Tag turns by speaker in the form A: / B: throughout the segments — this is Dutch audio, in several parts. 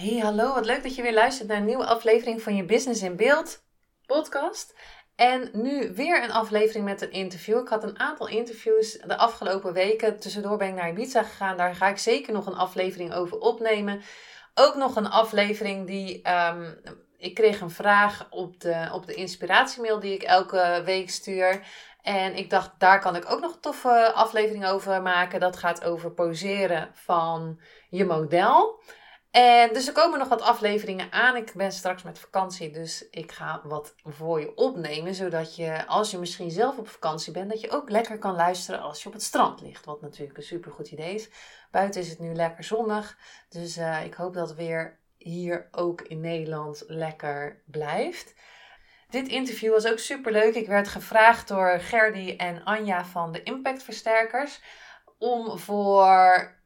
A: Hey, hallo. Wat leuk dat je weer luistert naar een nieuwe aflevering van je Business in Beeld podcast. En nu weer een aflevering met een interview. Ik had een aantal interviews de afgelopen weken. Tussendoor ben ik naar Ibiza gegaan. Daar ga ik zeker nog een aflevering over opnemen. Ook nog een aflevering die. Ehm, ik kreeg een vraag op de, op de inspiratiemail die ik elke week stuur. En ik dacht, daar kan ik ook nog een toffe aflevering over maken. Dat gaat over poseren van je model. En dus er komen nog wat afleveringen aan. Ik ben straks met vakantie, dus ik ga wat voor je opnemen. Zodat je, als je misschien zelf op vakantie bent, dat je ook lekker kan luisteren als je op het strand ligt. Wat natuurlijk een super goed idee is. Buiten is het nu lekker zonnig. Dus uh, ik hoop dat het weer hier ook in Nederland lekker blijft. Dit interview was ook super leuk. Ik werd gevraagd door Gerdy en Anja van de Impact Versterkers om voor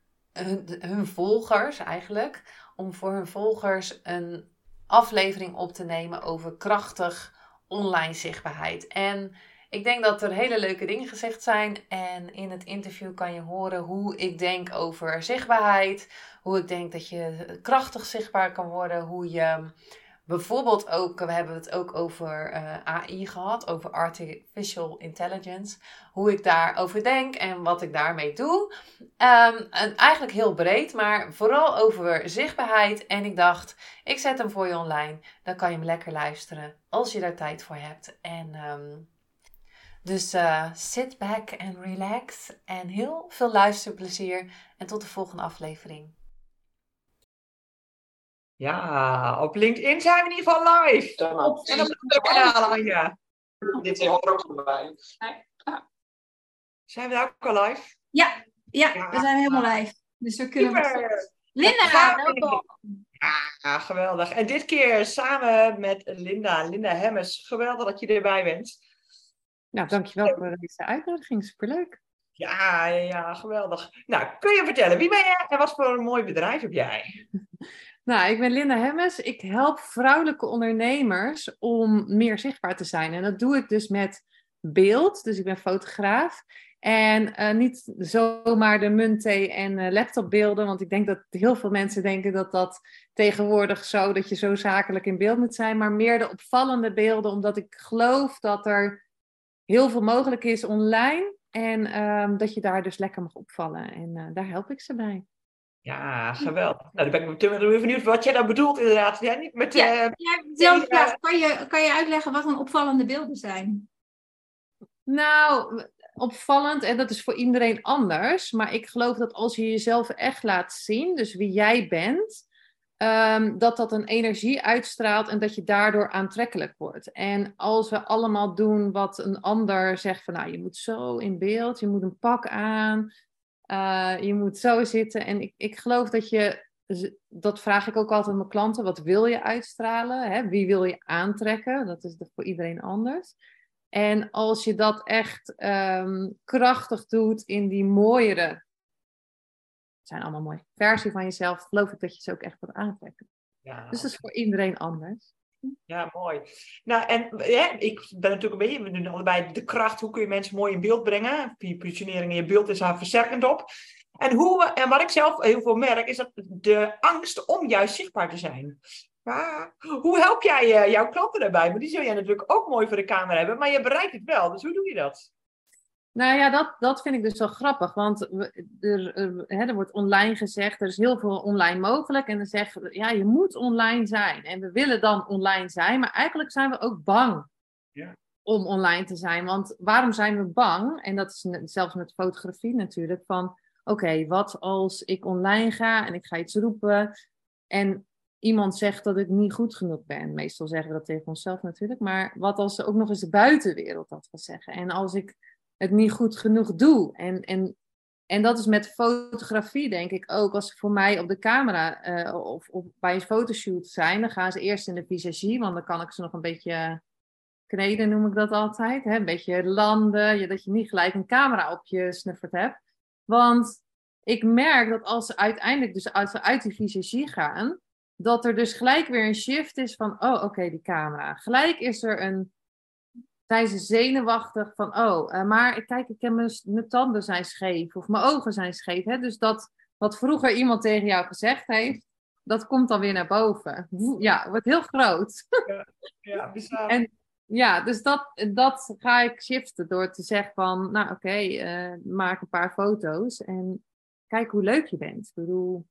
A: hun, volgers eigenlijk, om voor hun volgers een aflevering op te nemen over krachtig online zichtbaarheid. En ik denk dat er hele leuke dingen gezegd zijn. En in het interview kan je horen hoe ik denk over zichtbaarheid. Hoe ik denk dat je krachtig zichtbaar kan worden. Hoe je Bijvoorbeeld ook, we hebben het ook over eh, AI gehad, over artificial intelligence. Hoe ik daarover denk en wat ik daarmee doe. Um, en eigenlijk heel breed, maar vooral over zichtbaarheid. En ik dacht, ik zet hem voor je online. Dan kan je hem lekker luisteren als je daar tijd voor hebt. En um, dus uh, sit back and relax. En heel veel luisterplezier. En tot de volgende aflevering.
B: Ja, op LinkedIn zijn we in ieder geval live. Ja, nou, op, en op de kanalen, ja.
C: Dit is er ook bij.
B: Zijn we daar ook al live?
D: Ja, ja, we zijn helemaal live. Dus we kunnen... Super. Linda, welkom.
B: Ja, geweldig. En dit keer samen met Linda, Linda Hemmes. Geweldig dat je erbij bent.
E: Nou, dankjewel voor deze uitnodiging. Superleuk.
B: Ja, ja, geweldig. Nou, kun je vertellen, wie ben jij en wat voor een mooi bedrijf heb jij?
E: Nou, ik ben Linda Hemmes. Ik help vrouwelijke ondernemers om meer zichtbaar te zijn. En dat doe ik dus met beeld. Dus ik ben fotograaf. En uh, niet zomaar de munthee en uh, laptopbeelden. Want ik denk dat heel veel mensen denken dat dat tegenwoordig zo, dat je zo zakelijk in beeld moet zijn. Maar meer de opvallende beelden, omdat ik geloof dat er heel veel mogelijk is online. En um, dat je daar dus lekker mag opvallen. En uh, daar help ik ze bij.
B: Ja, geweldig. Nou, dan ben ik meteen weer benieuwd wat jij dan bedoelt inderdaad. Ja, niet met,
D: ja, uh, ja, ja, kan, je, kan je uitleggen wat een opvallende beelden zijn?
E: Nou, opvallend, en dat is voor iedereen anders. Maar ik geloof dat als je jezelf echt laat zien, dus wie jij bent, um, dat dat een energie uitstraalt en dat je daardoor aantrekkelijk wordt. En als we allemaal doen wat een ander zegt van, nou, je moet zo in beeld, je moet een pak aan, uh, je moet zo zitten. En ik, ik geloof dat je, dat vraag ik ook altijd aan mijn klanten, wat wil je uitstralen? Hè? Wie wil je aantrekken? Dat is voor iedereen anders. En als je dat echt um, krachtig doet in die mooiere, zijn allemaal mooie versie van jezelf, geloof ik dat je ze ook echt wordt aantrekken. Ja. Dus dat is voor iedereen anders.
B: Ja, mooi. Nou, en ja, ik ben natuurlijk een beetje, we doen allebei de kracht, hoe kun je mensen mooi in beeld brengen? Positionering in je beeld is daar versterkend op. En, hoe, en wat ik zelf heel veel merk, is dat de angst om juist zichtbaar te zijn. Ja, hoe help jij uh, jouw klanten daarbij? Maar die zul jij natuurlijk ook mooi voor de camera hebben, maar je bereikt het wel. Dus hoe doe je dat?
E: Nou ja, dat, dat vind ik dus wel grappig. Want er, hè, er wordt online gezegd, er is heel veel online mogelijk. En dan zeggen we, ja, je moet online zijn. En we willen dan online zijn, maar eigenlijk zijn we ook bang ja. om online te zijn. Want waarom zijn we bang? En dat is zelfs met fotografie natuurlijk. Van oké, wat als ik online ga en ik ga iets roepen. En iemand zegt dat ik niet goed genoeg ben. Meestal zeggen we dat tegen onszelf natuurlijk. Maar wat als ook nog eens de buitenwereld dat gaat zeggen? En als ik het niet goed genoeg doe. En, en
A: En dat is met fotografie, denk ik ook. Als ze voor mij op de camera eh, of, bij een fotoshoot zijn, dan gaan ze eerst in de visagie, want dan kan ik ze nog een beetje kneden, noem ik dat altijd. Hè? Een beetje landen, je, dat je niet gelijk een camera op je snuffert hebt. Want ik merk dat als ze uiteindelijk dus uit, uit die visagie gaan, dat er dus gelijk weer een shift is van, oh oké, die camera. Gelijk is er een, zijn ze zenuwachtig van, oh, uh, maar kijk, ik heb mijn, mijn tanden zijn scheef of mijn ogen zijn scheef. Hè? Dus dat wat vroeger iemand tegen jou gezegd heeft, dat komt dan weer naar boven. Ja, wordt heel groot.
B: Ja, ja bizar.
A: En ja, dus dat, dat ga ik shiften door te zeggen van, nou oké, okay, uh, maak een paar foto's en kijk hoe leuk je bent. Ik bedoel,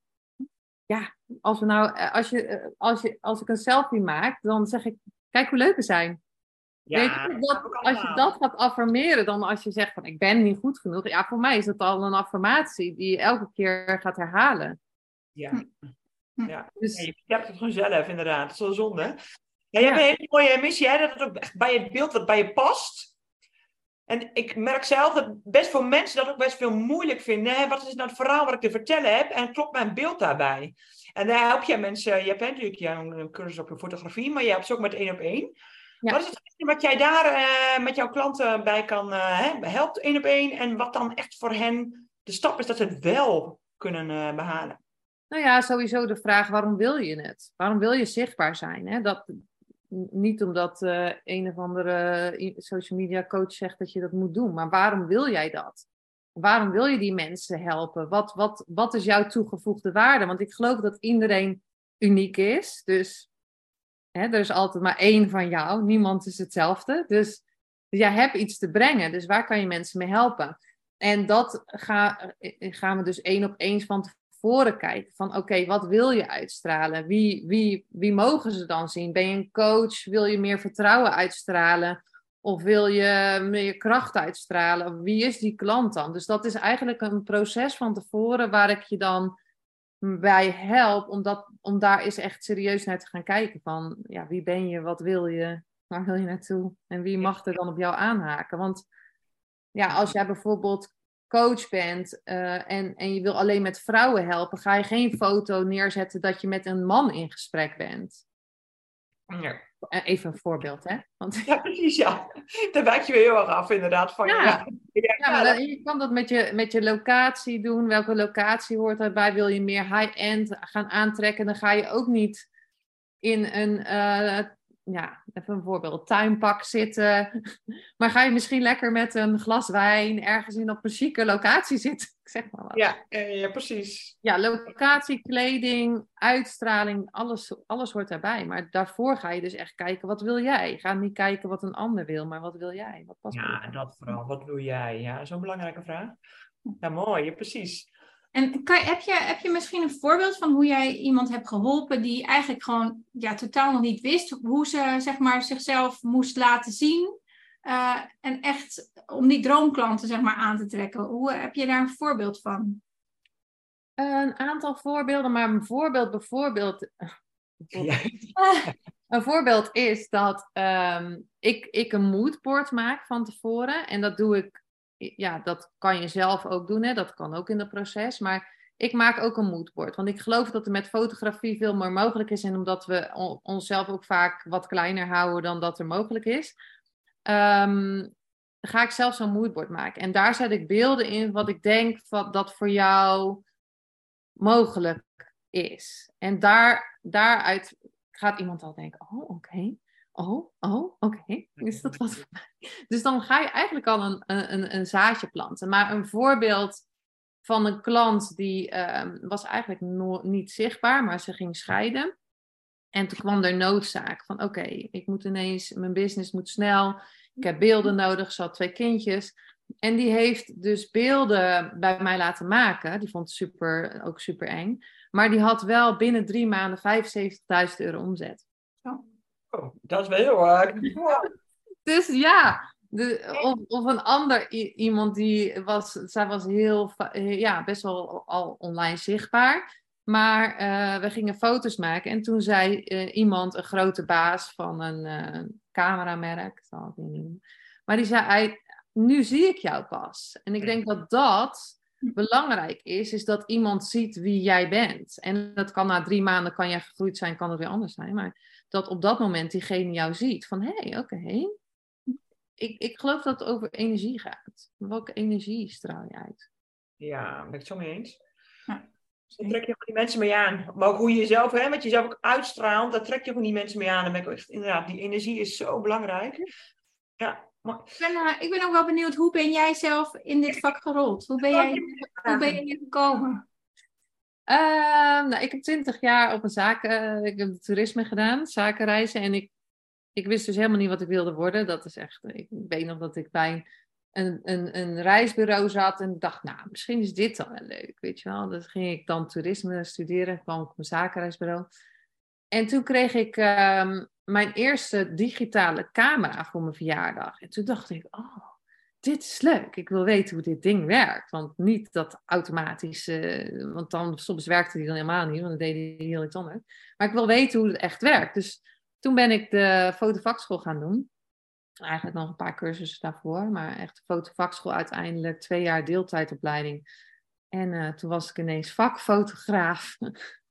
A: ja, als, we nou, eh, als, je, eh, als, je, als ik een selfie maak, dan zeg ik, kijk hoe leuk we zijn. Ja, Weet je, dat, als je dat gaat affirmeren, dan als je zegt van ik ben niet goed genoeg, ja, voor mij is het al een affirmatie die je elke keer gaat herhalen.
B: Ja, hm. ja. Dus, je hebt het gewoon zelf inderdaad, dat is wel zonde. Ja, je hebt een hele mooie missie, hè, dat het ook echt bij het beeld wat bij je past. En ik merk zelf dat best veel mensen dat ook best veel moeilijk vinden. Hè? Wat is nou het verhaal wat ik te vertellen heb? En klopt mijn beeld daarbij? En daar help je mensen. Je hebt natuurlijk ja, een cursus op je fotografie, maar je hebt ze ook met één op één. Wat is het wat jij daar uh, met jouw klanten bij kan uh, helpt één op één? En wat dan echt voor hen de stap is dat ze het wel kunnen uh, behalen?
A: Nou ja, sowieso de vraag: waarom wil je het? Waarom wil je zichtbaar zijn? Hè? Dat, niet omdat een of andere social media coach zegt dat je dat moet doen, maar waarom wil jij dat? Waarom wil je die mensen helpen? Wat, wat, wat is jouw toegevoegde waarde? Want ik geloof dat iedereen uniek is. Dus hè, er is altijd maar één van jou. Niemand is hetzelfde. Dus jij hebt iets te brengen. Dus waar kan je mensen mee helpen? En dat ga, eh, gaan we dus één op één van tevoren kijken. Van oké, wat wil je uitstralen? Wie, wie, wie mogen ze dan zien? Ben je een coach? Wil je meer vertrouwen uitstralen? Of wil je meer kracht uitstralen? Wie is die klant dan? Dus dat is eigenlijk een proces van tevoren waar ik je dan bij help. Om, dat, om daar eens echt serieus naar te gaan kijken. Van ja, wie ben je? Wat wil je? Waar wil je naartoe? En wie mag er dan op jou aanhaken? Want ja, als jij bijvoorbeeld coach bent uh, en, en je wil alleen met vrouwen helpen, ga je geen foto neerzetten dat je met een man in gesprek bent. Ja. Eh, even een voorbeeld, hè?
B: Want... Ja, precies, ja. Daar wijk je weer heel erg af, inderdaad. Van, ja.
A: Ja. Ja, maar dan, je kan dat met je, met je locatie doen. Welke locatie hoort erbij? Wil je meer high-end gaan aantrekken? Dan ga je ook niet in een uh, ja, even een voorbeeld, tuinpak zitten. Maar ga je misschien lekker met een glas wijn ergens in op een chique locatie zitten? Ik zeg maar wat.
B: Ja, ja, precies.
A: Ja, locatie, kleding, uitstraling, alles, alles hoort daarbij. Maar daarvoor ga je dus echt kijken, wat wil jij? Ga niet kijken wat een ander wil, maar wat wil jij? Wat past
B: ja, dat vooral. Wat wil jij? Ja, zo'n belangrijke vraag. Ja, mooi, precies.
D: En kan, heb, je, heb je misschien een voorbeeld van hoe jij iemand hebt geholpen die eigenlijk gewoon ja, totaal nog niet wist hoe ze zeg maar, zichzelf moest laten zien? Uh, en echt om die droomklanten zeg maar, aan te trekken. Hoe heb je daar een voorbeeld van?
A: Een aantal voorbeelden, maar een voorbeeld bijvoorbeeld. Ja. een voorbeeld is dat um, ik, ik een moodboard maak van tevoren. En dat doe ik ja, dat kan je zelf ook doen, hè? dat kan ook in het proces. Maar ik maak ook een moodboard. Want ik geloof dat er met fotografie veel meer mogelijk is. En omdat we onszelf ook vaak wat kleiner houden dan dat er mogelijk is. Um, ga ik zelf zo'n moodboard maken. En daar zet ik beelden in wat ik denk wat, dat voor jou mogelijk is. En daar, daaruit gaat iemand al denken: oh, oké oh, oh, oké, is dat wat voor mij? Dus dan ga je eigenlijk al een, een, een zaadje planten. Maar een voorbeeld van een klant die uh, was eigenlijk niet zichtbaar, maar ze ging scheiden. En toen kwam er noodzaak van oké, ik moet ineens, mijn business moet snel, ik heb beelden nodig, ze had twee kindjes. En die heeft dus beelden bij mij laten maken. Die vond het super, ook super eng. Maar die had wel binnen drie maanden 75.000 euro omzet.
B: Oh, dat is wel heel erg.
A: Dus ja, de, of, of een ander iemand die was, zij was heel, ja, best wel al online zichtbaar. Maar uh, we gingen foto's maken en toen zei uh, iemand, een grote baas van een uh, cameramerk, zal ik niet noemen. Maar die zei, nu zie ik jou pas. En ik denk dat dat belangrijk is, is dat iemand ziet wie jij bent. En dat kan na drie maanden, kan jij gegroeid zijn, kan het weer anders zijn. Maar dat op dat moment diegene jou ziet van, hé, hey, oké. Ik, ik geloof dat het over energie gaat. Welke energie straal je uit?
B: Ja, daar ben ik het zo mee eens.
D: Ja.
B: Dan trek je gewoon die mensen mee aan. Maar ook hoe je jezelf, hè, wat je zelf ook uitstraalt, daar trek je gewoon die mensen mee aan. Dan ben ik echt, inderdaad, die energie is zo belangrijk. Ja, maar...
D: Ik ben, uh, ik ben ook wel benieuwd, hoe ben jij zelf in dit vak gerold? Hoe ben jij, hoe ben je hier gekomen?
A: Uh, nou, ik heb twintig jaar op een zaken, ik heb toerisme gedaan, zakenreizen. En ik, ik wist dus helemaal niet wat ik wilde worden. Dat is echt, ik weet nog dat ik bij een, een, een reisbureau zat en dacht, nou, misschien is dit dan wel leuk, weet je wel. Dus ging ik dan toerisme studeren, kwam ik op een zakenreisbureau. En toen kreeg ik um, mijn eerste digitale camera voor mijn verjaardag. En toen dacht ik, oh, dit is leuk. Ik wil weten hoe dit ding werkt. Want niet dat automatisch, uh, want dan soms werkte die dan helemaal niet, want dan deed hij heel iets anders. Maar ik wil weten hoe het echt werkt. Dus toen ben ik de fotovakschool gaan doen. Eigenlijk nog een paar cursussen daarvoor, maar echt de fotovakschool uiteindelijk, twee jaar deeltijdopleiding. En uh, toen was ik ineens vakfotograaf.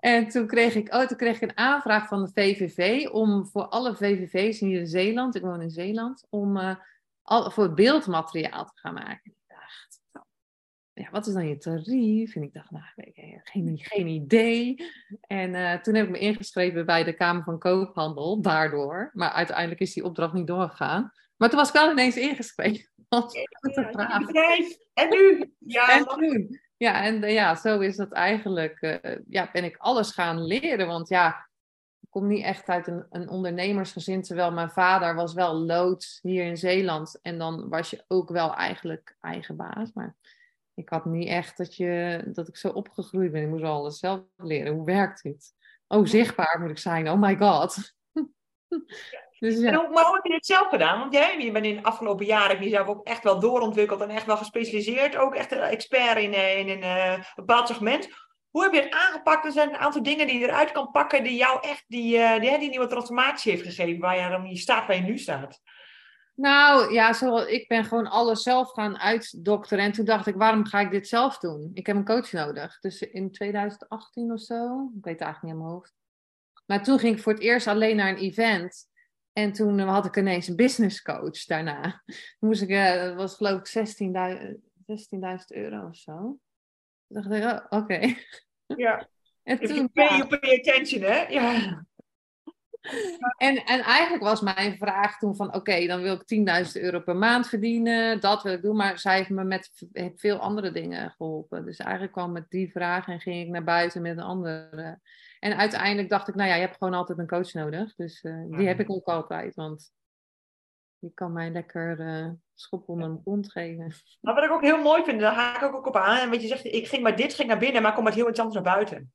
A: En toen kreeg ik, oh, toen kreeg ik een aanvraag van de VVV om voor alle VVV's hier in Zeeland, ik woon in Zeeland, om uh, al, voor beeldmateriaal te gaan maken. Ik dacht, ja, wat is dan je tarief? En ik dacht, nou, geen, geen idee. En uh, toen heb ik me ingeschreven bij de Kamer van Koophandel, daardoor. Maar uiteindelijk is die opdracht niet doorgegaan. Maar toen was ik al ineens ingeschreven.
B: Ja, en nu? Ja,
A: en nu? Ja, en uh, ja, zo is dat eigenlijk, uh, ja, ben ik alles gaan leren. Want ja, ik kom niet echt uit een, een ondernemersgezin, terwijl mijn vader was wel loods hier in Zeeland. En dan was je ook wel eigenlijk eigen baas. Maar ik had niet echt dat, je, dat ik zo opgegroeid ben. Ik moest alles zelf leren. Hoe werkt dit? Oh, zichtbaar moet ik zijn. Oh my god.
B: Dus, ja. hoe, maar hoe heb je dit zelf gedaan? Want jij je bent in de afgelopen jaren jezelf ook echt wel doorontwikkeld en echt wel gespecialiseerd. Ook echt een expert in, in een uh, bepaald segment. Hoe heb je het aangepakt? Er zijn een aantal dingen die je eruit kan pakken die jou echt die, uh, die, die nieuwe transformatie heeft gegeven. Waar je dan je staat waar je nu staat.
A: Nou ja, zo, ik ben gewoon alles zelf gaan uitdokteren. En toen dacht ik, waarom ga ik dit zelf doen? Ik heb een coach nodig. Dus in 2018 of zo, ik weet het eigenlijk niet aan mijn hoofd. Maar toen ging ik voor het eerst alleen naar een event. En toen had ik ineens een business coach daarna. Toen moest ik, uh, dat was geloof ik 16.000 euro of zo. Toen dacht ik, oh, oké. Okay.
B: Ja. En toen, pay, ja. pay attention, hè? Ja.
A: En, en eigenlijk was mijn vraag toen van, oké, dan wil ik 10.000 euro per maand verdienen. Dat wil ik doen. Maar zij heeft me met veel andere dingen geholpen. Dus eigenlijk kwam met die vraag en ging ik naar buiten met een andere. En uiteindelijk dacht ik, nou ja, je hebt gewoon altijd een coach nodig. Dus uh, die heb ik ook altijd. Want die kan mij lekker uh, schop onder mijn kont geven.
B: Maar wat ik ook heel mooi vind, daar haak ik ook op aan. En wat je zegt, ik ging maar dit ging naar binnen, maar kom met heel iets anders naar buiten.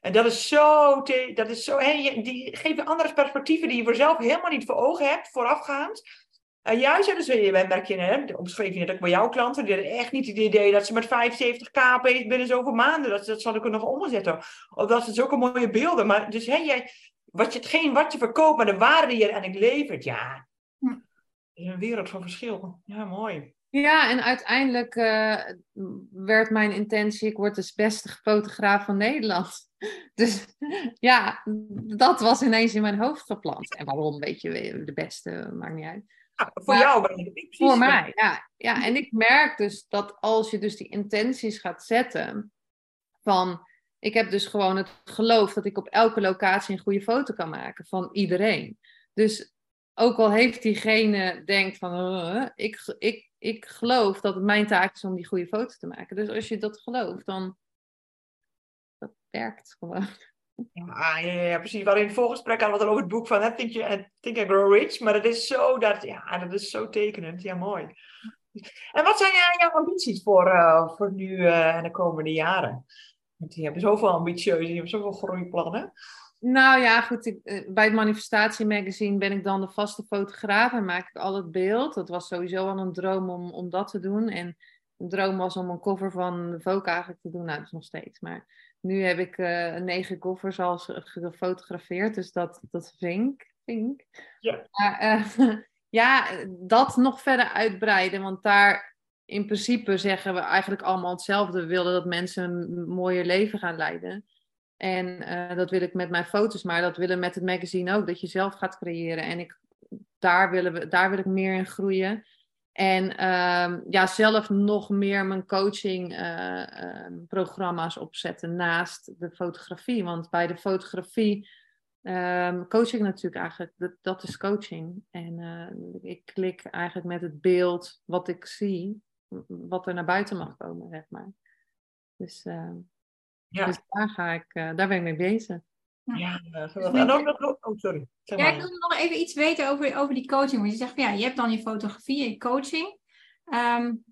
B: En dat is zo, dat is zo hey, die geven andere perspectieven die je voor zelf helemaal niet voor ogen hebt, voorafgaand. Juist, dus je, merk je, hè, omschreef je net ook bij jouw klanten, die hadden echt niet het idee dat ze met 75k binnen zoveel maanden, dat, dat zal ik er nog omzetten. Of dat ze zulke mooie beelden. Maar dus hè, jij, wat je, hetgeen wat je verkoopt, maar de waarde die je uiteindelijk levert, ja. Hm. is een wereld van verschil. Ja, mooi.
A: Ja, en uiteindelijk uh, werd mijn intentie, ik word de beste fotograaf van Nederland. Dus ja, dat was ineens in mijn hoofd gepland. En waarom, weet je, de beste, maakt niet uit.
B: Voor jou ben ik precies.
A: Voor mij, ja. ja. En ik merk dus dat als je dus die intenties gaat zetten van... Ik heb dus gewoon het geloof dat ik op elke locatie een goede foto kan maken van iedereen. Dus ook al heeft diegene denkt van, uh, ik, ik, ik geloof dat het mijn taak is om die goede foto te maken. Dus als je dat gelooft, dan dat werkt gewoon.
B: Ja, ja, precies. Waarin in het voorgesprek hadden we over het boek van Think, you, Think and Grow Rich. Maar dat is zo, dat, ja, dat is zo tekenend. Ja, mooi. En wat zijn jouw ambities voor, uh, voor nu en de komende jaren? Want die hebben zoveel ambitieuze, die hebben zoveel groeiplannen.
A: Nou ja, goed. Eh, bij het Manifestatie Magazine ben ik dan de vaste fotograaf en maak ik al het beeld. Dat was sowieso al een droom om, om dat te doen. En een droom was om een cover van Vogue eigenlijk te doen. Nou, dat is nog steeds. Maar nu heb ik uh, negen covers al gefotografeerd. Dus dat, dat vink. vink.
B: Ja.
A: Maar, uh, ja, dat nog verder uitbreiden. Want daar in principe zeggen we eigenlijk allemaal hetzelfde. We willen dat mensen een mooier leven gaan leiden. En eh, dat wil ik met mijn foto's, maar dat willen we met het magazine ook. Dat je zelf gaat creëren. En ik, daar, willen we, daar wil ik meer in groeien. En ehm, ja, zelf nog meer mijn coaching eh, ehm, programma's opzetten naast de fotografie. Want bij de fotografie um, coach ik natuurlijk eigenlijk, dat, dat is coaching. En eh, ik klik eigenlijk met het beeld wat ik zie, wat er naar buiten mag komen, zeg maar. Dus, ja. dus daar, ga ik, uh, daar ben ik mee bezig.
B: Ja, geweldig. En ook nog, oh, sorry.
D: Zeg ja, ik wil nog even iets weten over, over die coaching. Want je zegt, ja, je hebt dan je fotografie en je coaching. Um,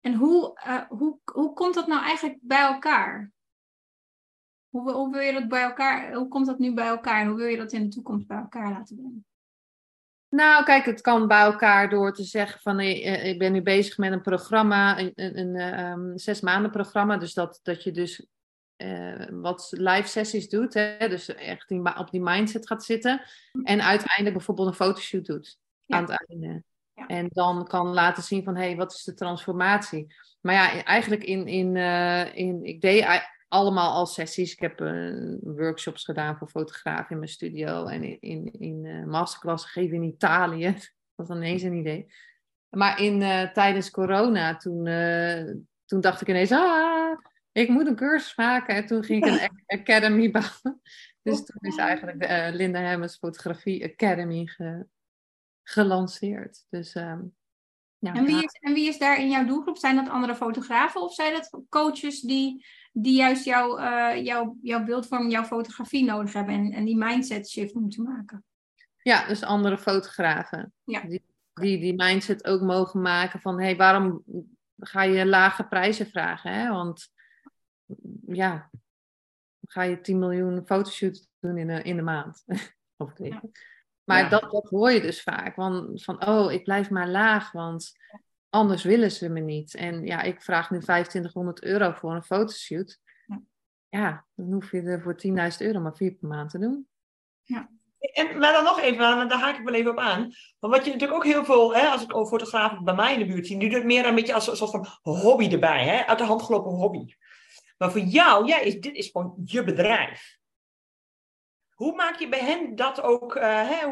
D: en hoe, uh, hoe, hoe komt dat nou eigenlijk bij elkaar? Hoe, hoe wil je dat bij elkaar, hoe komt dat nu bij elkaar? En hoe wil je dat in de toekomst bij elkaar laten brengen?
A: Nou, kijk, het kan bij elkaar door te zeggen van eh, ik ben nu bezig met een programma, een, een, een um, zes maanden programma. Dus dat, dat je dus uh, wat live sessies doet. Hè? Dus echt die, op die mindset gaat zitten. En uiteindelijk bijvoorbeeld een fotoshoot doet aan het einde. Ja. En dan kan laten zien van, hé, hey, wat is de transformatie? Maar ja, eigenlijk in, in, uh, in ik deed allemaal al sessies. Ik heb uh, workshops gedaan voor fotografen in mijn studio. En in, in, in masterclass gegeven in Italië. Dat was ineens een idee. Maar in, tijdens corona, toen, toen dacht ik ineens, ah, ik moet een cursus maken. En toen ging ik een academy bouwen. Dus toen is eigenlijk de uh, Linda Hemmers Fotografie Academy gelanceerd. Dus, um,
D: ja, en, wie is, en wie is daar in jouw doelgroep? Zijn dat andere fotografen of zijn dat coaches die, die juist jouw, uh, jouw, jouw beeldvorm, jouw fotografie nodig hebben en, en die mindset shift moeten maken?
A: Ja, dus andere fotografen. Ja. Die, die die mindset ook mogen maken van hé, hey, waarom ga je lage prijzen vragen? Hè? Want ja, ga je 10 miljoen fotoshoots doen in de, in de maand. of ja. Maar dat, dat hoor je dus vaak. Van, van, oh, ik blijf maar laag, want anders willen ze me niet. En ja, ik vraag nu 2500 euro voor een fotoshoot. Ja, ja dan hoef je er voor 10.000 euro maar vier per maand te doen.
B: Ja. En maar dan nog even, daar haak ik wel even op aan. Want wat je natuurlijk ook heel veel, hè, als ik over fotografen bij mij in de buurt zie, die doet het meer een beetje als een soort van hobby erbij, hè, uit de hand gelopen hobby. Maar voor jou, ja, is, dit is gewoon je bedrijf. Hoe maak je bij hen dat ook, uh, hè,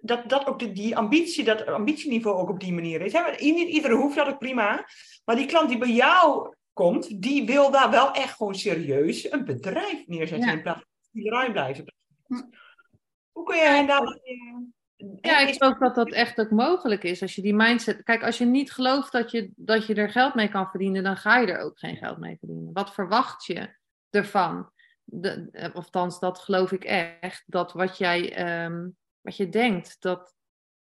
B: dat, dat ook de, die ambitie, dat ambitieniveau ook op die manier is? Hè? Niet iedereen hoeft dat ook prima. Maar die klant die bij jou komt, die wil daar wel echt gewoon serieus een bedrijf neerzetten in plaats van ruim blijven. Hoe kun je hen daar...
A: Ja, ik geloof dat dat echt ook mogelijk is. Als je die mindset. Kijk, als je niet gelooft dat je, dat je er geld mee kan verdienen, dan ga je er ook geen geld mee verdienen. Wat verwacht je ervan? De, eh, althans, dat geloof ik echt. Dat wat jij um, wat je denkt dat,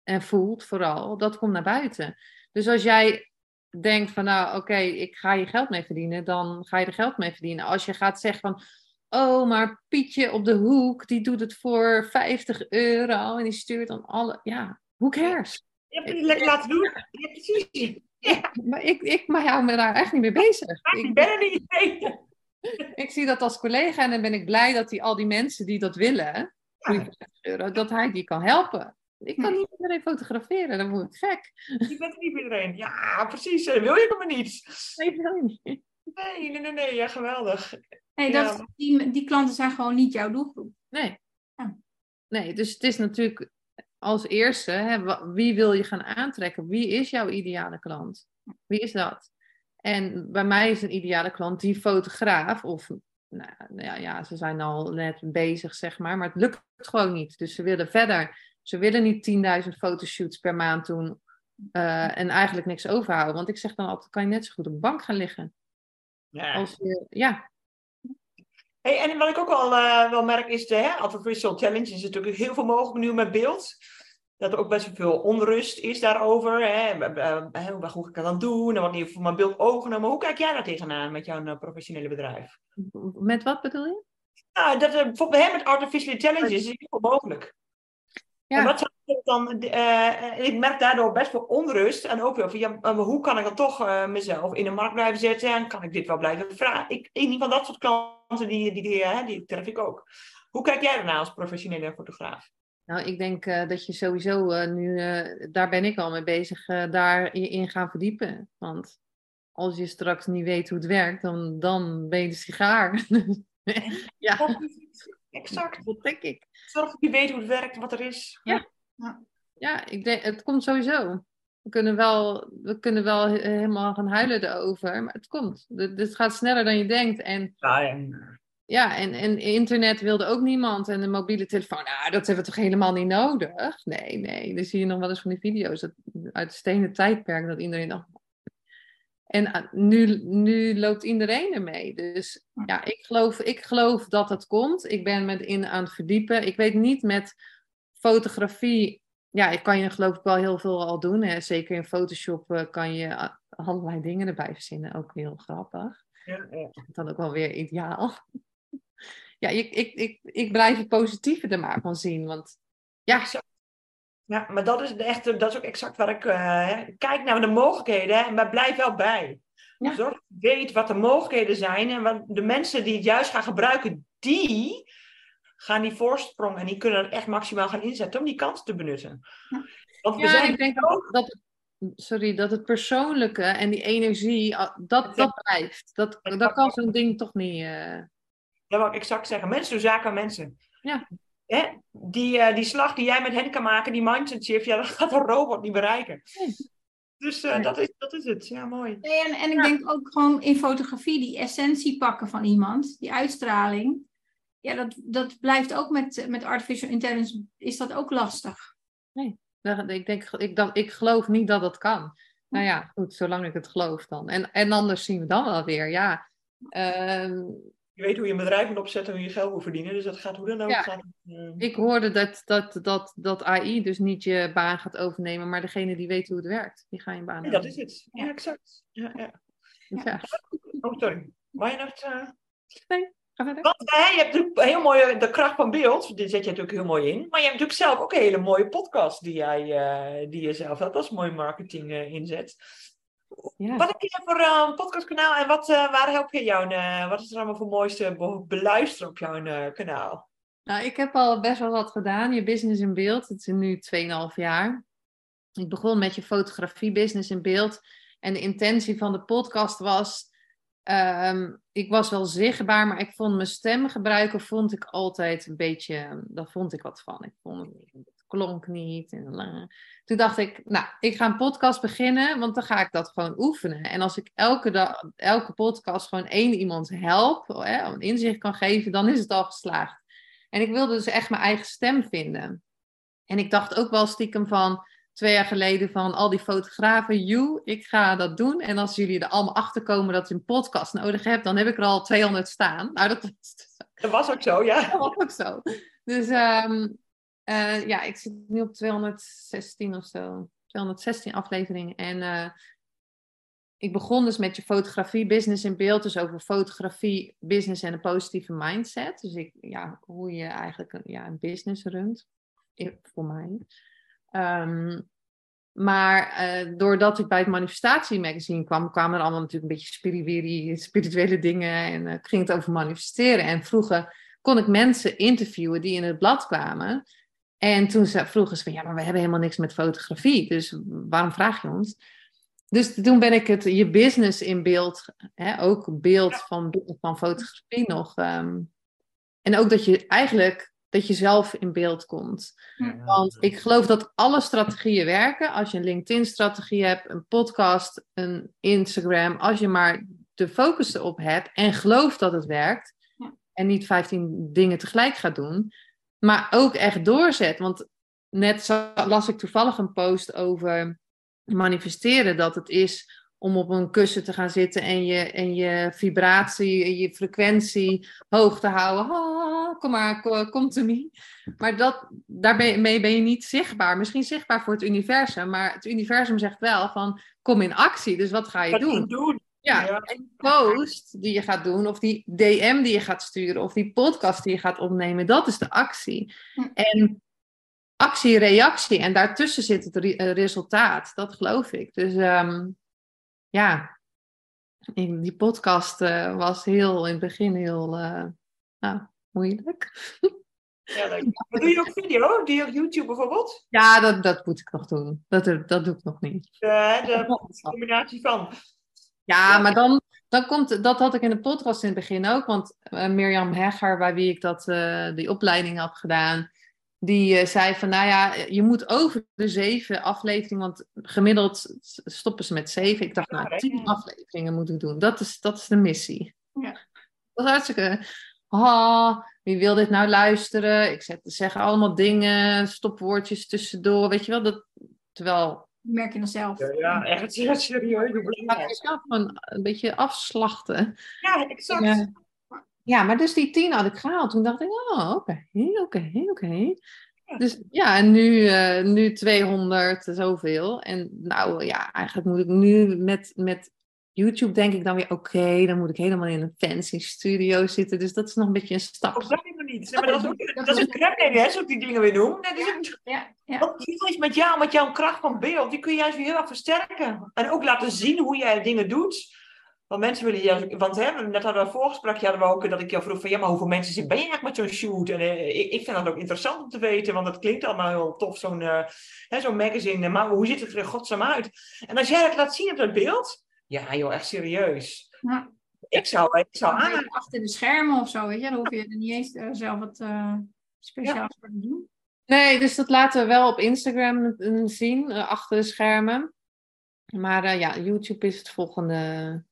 A: en voelt vooral, dat komt naar buiten. Dus als jij denkt van nou oké, ik ga je geld mee verdienen, dan ga je er geld mee verdienen. Als je gaat zeggen van Oh, maar Pietje op de hoek, die doet het voor 50 euro en die stuurt dan alle. Ja, who cares?
B: Je hebt het lekker laten doen. Ja, precies.
A: Ja. Maar ik, ik maar hou me daar echt niet mee bezig.
B: Ik ben er niet mee.
A: Ik zie dat als collega en dan ben ik blij dat hij al die mensen die dat willen, ja. euro, dat hij die kan helpen. Ik kan niet iedereen fotograferen, dan word ik gek.
B: Je bent niet iedereen. Ja, precies. Wil je maar niet.
A: Nee, wil je niet.
B: Nee, nee, nee, nee. Ja, geweldig.
D: Nee, dat, die, die klanten zijn gewoon niet jouw doelgroep.
A: Nee. Ja. Nee, dus het is natuurlijk als eerste, hè, wie wil je gaan aantrekken? Wie is jouw ideale klant? Wie is dat? En bij mij is een ideale klant die fotograaf, of nou, ja, ja, ze zijn al net bezig, zeg maar, maar het lukt gewoon niet. Dus ze willen verder. Ze willen niet 10.000 fotoshoots per maand doen uh, en eigenlijk niks overhouden. Want ik zeg dan altijd, kan je net zo goed op de bank gaan liggen. Ja. Als je, ja,
B: Hey, en wat ik ook wel, uh, wel merk is de hè, Artificial Challenge is natuurlijk heel veel mogelijk nu met beeld. Dat er ook best wel veel onrust is daarover. Hè. hoe ga ik dat dan doen? En wat niet voor mijn beeld ogen. Maar hoe kijk jij daar tegenaan met jouw professionele bedrijf?
A: Met wat bedoel je?
B: Nou, dat, bijvoorbeeld hè, met Artificial Intelligence is heel veel mogelijk. Ja. En wat zou dan, uh, ik merk daardoor best wel onrust. En ook wel van, ja, hoe kan ik dan toch uh, mezelf in de markt blijven zetten? En kan ik dit wel blijven vragen? Ik, in ieder geval dat soort klanten, die, die, die, die, die tref ik ook. Hoe kijk jij daarna als professionele fotograaf?
A: Nou, ik denk eh, dat je sowieso eh, nu, eh, daar ben ik al mee bezig, eh daar je in gaan verdiepen. Want als je straks niet weet hoe het werkt, dan, dan ben je de sigaar. ja.
B: Exact.
A: dat denk ik.
B: Zorg dat je weet hoe het werkt, wat er is.
A: Ja, ik denk, het komt sowieso. We kunnen wel, we kunnen wel he- helemaal gaan huilen erover, maar het komt. Dit dit gaat sneller dan je denkt. En
B: Ja, en,
A: ja, en, en internet wilde ook niemand. En de mobiele telefoon, nou, dat hebben we toch helemaal niet nodig? Nee, nee. Dan zie je nog wel eens van die video's dat, uit het stenen tijdperk dat iedereen dacht. En ah, nu, nu loopt iedereen ermee. Dus ja, ik geloof, ik geloof dat het komt. Ik ben met in aan het verdiepen. Ik weet niet met fotografie. Ja, ik kan je geloof ik wel heel veel al doen. Hè. Zeker in Photoshop eh, kan je ah, allerlei dingen erbij verzinnen. Ook heel grappig
B: ja, ja.
A: dan ook wel weer ideaal. Ja, ik, ik, ik, ik blijf het positieve er maar van zien. Want ja.
B: Ja, maar dat is, de echte, dat is ook exact waar ik eh, kijk naar de mogelijkheden, hè, maar blijf wel bij.
A: Ja.
B: Zorg dat je weet wat de mogelijkheden zijn en wat de mensen die het juist gaan gebruiken, die gaan die voorsprong en die kunnen het echt maximaal gaan inzetten om die kans te benutten. Want we
A: ja
B: zijn
A: ik denk ook dat het, sorry, dat het persoonlijke en die energie, ah, dat, dat blijft. Dat, dat kan zo'n ding toch niet. eh,
B: Dat wil ik exact zeggen. Mensen doen zaken aan mensen.
A: Ja.
B: Hè? Die, eh, die slag die jij met hen kan maken, die mindset shift, ja, dat gaat een robot niet bereiken.
A: Nee.
B: Dus eh,
A: Nee.
B: dat, is, dat is het. Ja, mooi.
D: Nee, en, en ik denk ook gewoon in fotografie die essentie pakken van iemand, die uitstraling. Ja, dat, dat blijft ook met, met artificial intelligence, is dat ook lastig.
A: dat- ik, denk, ik, dat, ik geloof niet dat dat kan. Nou ja, goed, zolang ik het geloof dan. En, en anders zien we dan wel weer, ja. Ehm,
B: Je weet hoe je een bedrijf moet opzetten en hoe je geld moet verdienen. Dus dat gaat hoe dan ook.
A: Ja.
B: Gaat, eh,
A: Ik hoorde dat, dat, dat, dat AI dus niet je baan gaat overnemen, maar degene die weet hoe het werkt, die gaan je baan
B: ja, dat is het. Ja, exact. Ja, ja.
A: Dus ja,
B: Oh, sorry. Je nog... eh,
A: ga verder.
B: Want hè, je hebt natuurlijk heel mooi de kracht van beeld. Die zet je natuurlijk heel mooi in. Maar je hebt natuurlijk zelf ook een hele mooie podcast die, jij, eh, die je zelf hebt als mooi marketing eh, inzet.
A: Ja.
B: Wat heb je voor eh, een podcastkanaal en wat, eh, waar help je jou? eh, wat is er allemaal voor mooiste be- beluisteren op jouw eh, kanaal?
A: Nou, ik heb al best wel wat gedaan. Je business in beeld, het is nu 2,5 jaar. Ik begon met je fotografie business in beeld. En de intentie van de podcast was, ehm, ik was wel zichtbaar, maar ik vond mijn stem gebruiken, vond ik altijd een beetje, daar vond ik wat van. Ik vond het klonk niet. En, eh. Toen dacht ik, nou, ik ga een podcast beginnen, want dan ga ik dat gewoon oefenen. En als ik elke, dag, elke podcast gewoon één iemand help, hè, een inzicht kan geven, dan is het al geslaagd. En ik wilde dus echt mijn eigen stem vinden. En ik dacht ook wel stiekem van twee jaar geleden van al die fotografen, you, ik ga dat doen. En als jullie er allemaal achter komen dat je een podcast nodig hebt, dan heb ik er al 200 staan. Nou, dat was
B: Dat was ook zo, ja.
A: dat was ook zo. Dus ehm, eh, ja, ik zit nu op 216 of zo. 216 afleveringen. En eh, ik begon dus met je fotografie business in beeld. Dus over fotografie, business en een positieve mindset. Dus ik, ja, hoe je eigenlijk een, ja, een business runt. Voor mij. Ehm, maar eh, doordat ik bij het Manifestatie Magazine kwam, kwamen er allemaal natuurlijk een beetje spiriwiri, spirituele dingen. En eh, ging het over manifesteren. En vroeger kon ik mensen interviewen die in het blad kwamen. En toen ze, vroegen ze van, ja, maar we hebben helemaal niks met fotografie. Dus waarom vraag je ons? Dus toen ben ik het, je business in beeld, hè, ook beeld van, van fotografie nog. ehm, en ook dat je eigenlijk, dat je zelf in beeld komt. Want ik geloof dat alle strategieën werken. Als je een LinkedIn-strategie hebt, een podcast, een Instagram, als je maar de focus erop hebt en gelooft dat het werkt,
D: Ja.
A: en niet 15 dingen tegelijk gaat doen, maar ook echt doorzet. Want net zo- las ik toevallig een post over manifesteren, dat het is om op een kussen te gaan zitten en je, en je vibratie, en je frequentie hoog te houden. Kom maar, kom, kom to me. Maar dat, daarmee ben je niet zichtbaar. Misschien zichtbaar voor het universum, maar het universum zegt wel van kom in actie. Dus wat ga je
B: Wat
A: doen?
B: doen?
A: Ja,
B: Ja.
A: en die post die je gaat doen, of die DM die je gaat sturen, of die podcast die je gaat opnemen, dat is de actie.
D: Hm.
A: En actie, reactie, en daartussen zit het re- resultaat. Dat geloof ik. Dus ehm, ja, in die podcast eh, was heel in het begin heel eh, nou, moeilijk.
B: Ja, doe je ook video? Doe je ook YouTube bijvoorbeeld?
A: Ja, dat, dat moet ik nog doen. Dat, dat doe ik nog niet.
B: Eh, de combinatie van.
A: Ja, maar dan, dan komt, dat had ik in de podcast in het begin ook, want eh, Mirjam Hegger, bij wie ik dat, eh, die opleiding had gedaan, die eh, zei van, nou ja, je moet over de zeven afleveringen, want gemiddeld stoppen ze met zeven. Ik dacht,
B: Ja,
A: nou, tien afleveringen moet ik doen. Dat is, dat is de missie.
D: Ja.
A: Dat is hartstikke, ah, wie wil dit nou luisteren? Ik zet, zeg allemaal dingen, stopwoordjes tussendoor, weet je wel, dat, terwijl
D: merk je dan zelf.
B: Ja, ja, echt serieus.
A: Ik ga
B: belangrijk.
A: jezelf gewoon een beetje afslachten.
B: Ja, exact.
A: Ja. Ja, maar dus die tien had ik gehaald. Toen dacht ik, oh, oké, oké, oké. Dus ja, en nu, eh, nu 200 zoveel. En nou ja, eigenlijk moet ik nu met, met YouTube denk ik dan weer, oké, dan moet ik helemaal in een fancy studio zitten. Dus dat is nog een beetje een stap.
B: Of dat helemaal niet. Nee, maar dat is ook, dat is een hè, zoals die dingen weer noemen. Nee, dat is ook-
D: Ja, ja.
B: Heel is met jou, met jouw kracht van beeld, die kun je juist weer heel erg versterken. En ook laten zien hoe jij dingen doet. Want mensen willen juist, want hè, net hadden we een voorgesprekje hadden we ook dat ik jou vroeg van ja, maar hoeveel mensen zit- ben je eigenlijk met zo'n shoot? En eh, ik, ik vind dat ook interessant om te weten, want dat klinkt allemaal heel tof, zo'n eh, hè, zo'n magazine. Maar hoe ziet het er in godsnaam uit? En als jij dat laat zien op dat beeld, ja joh, echt serieus.
D: Ja.
B: Ik zou, ik zou aan.
D: achter de schermen of zo, weet je. Dan hoef je er niet eens eh, zelf wat eh, speciaals voor te doen.
A: Nee, dus dat laten we wel op Instagram zien, achter de schermen. Maar eh, ja, YouTube is het volgende.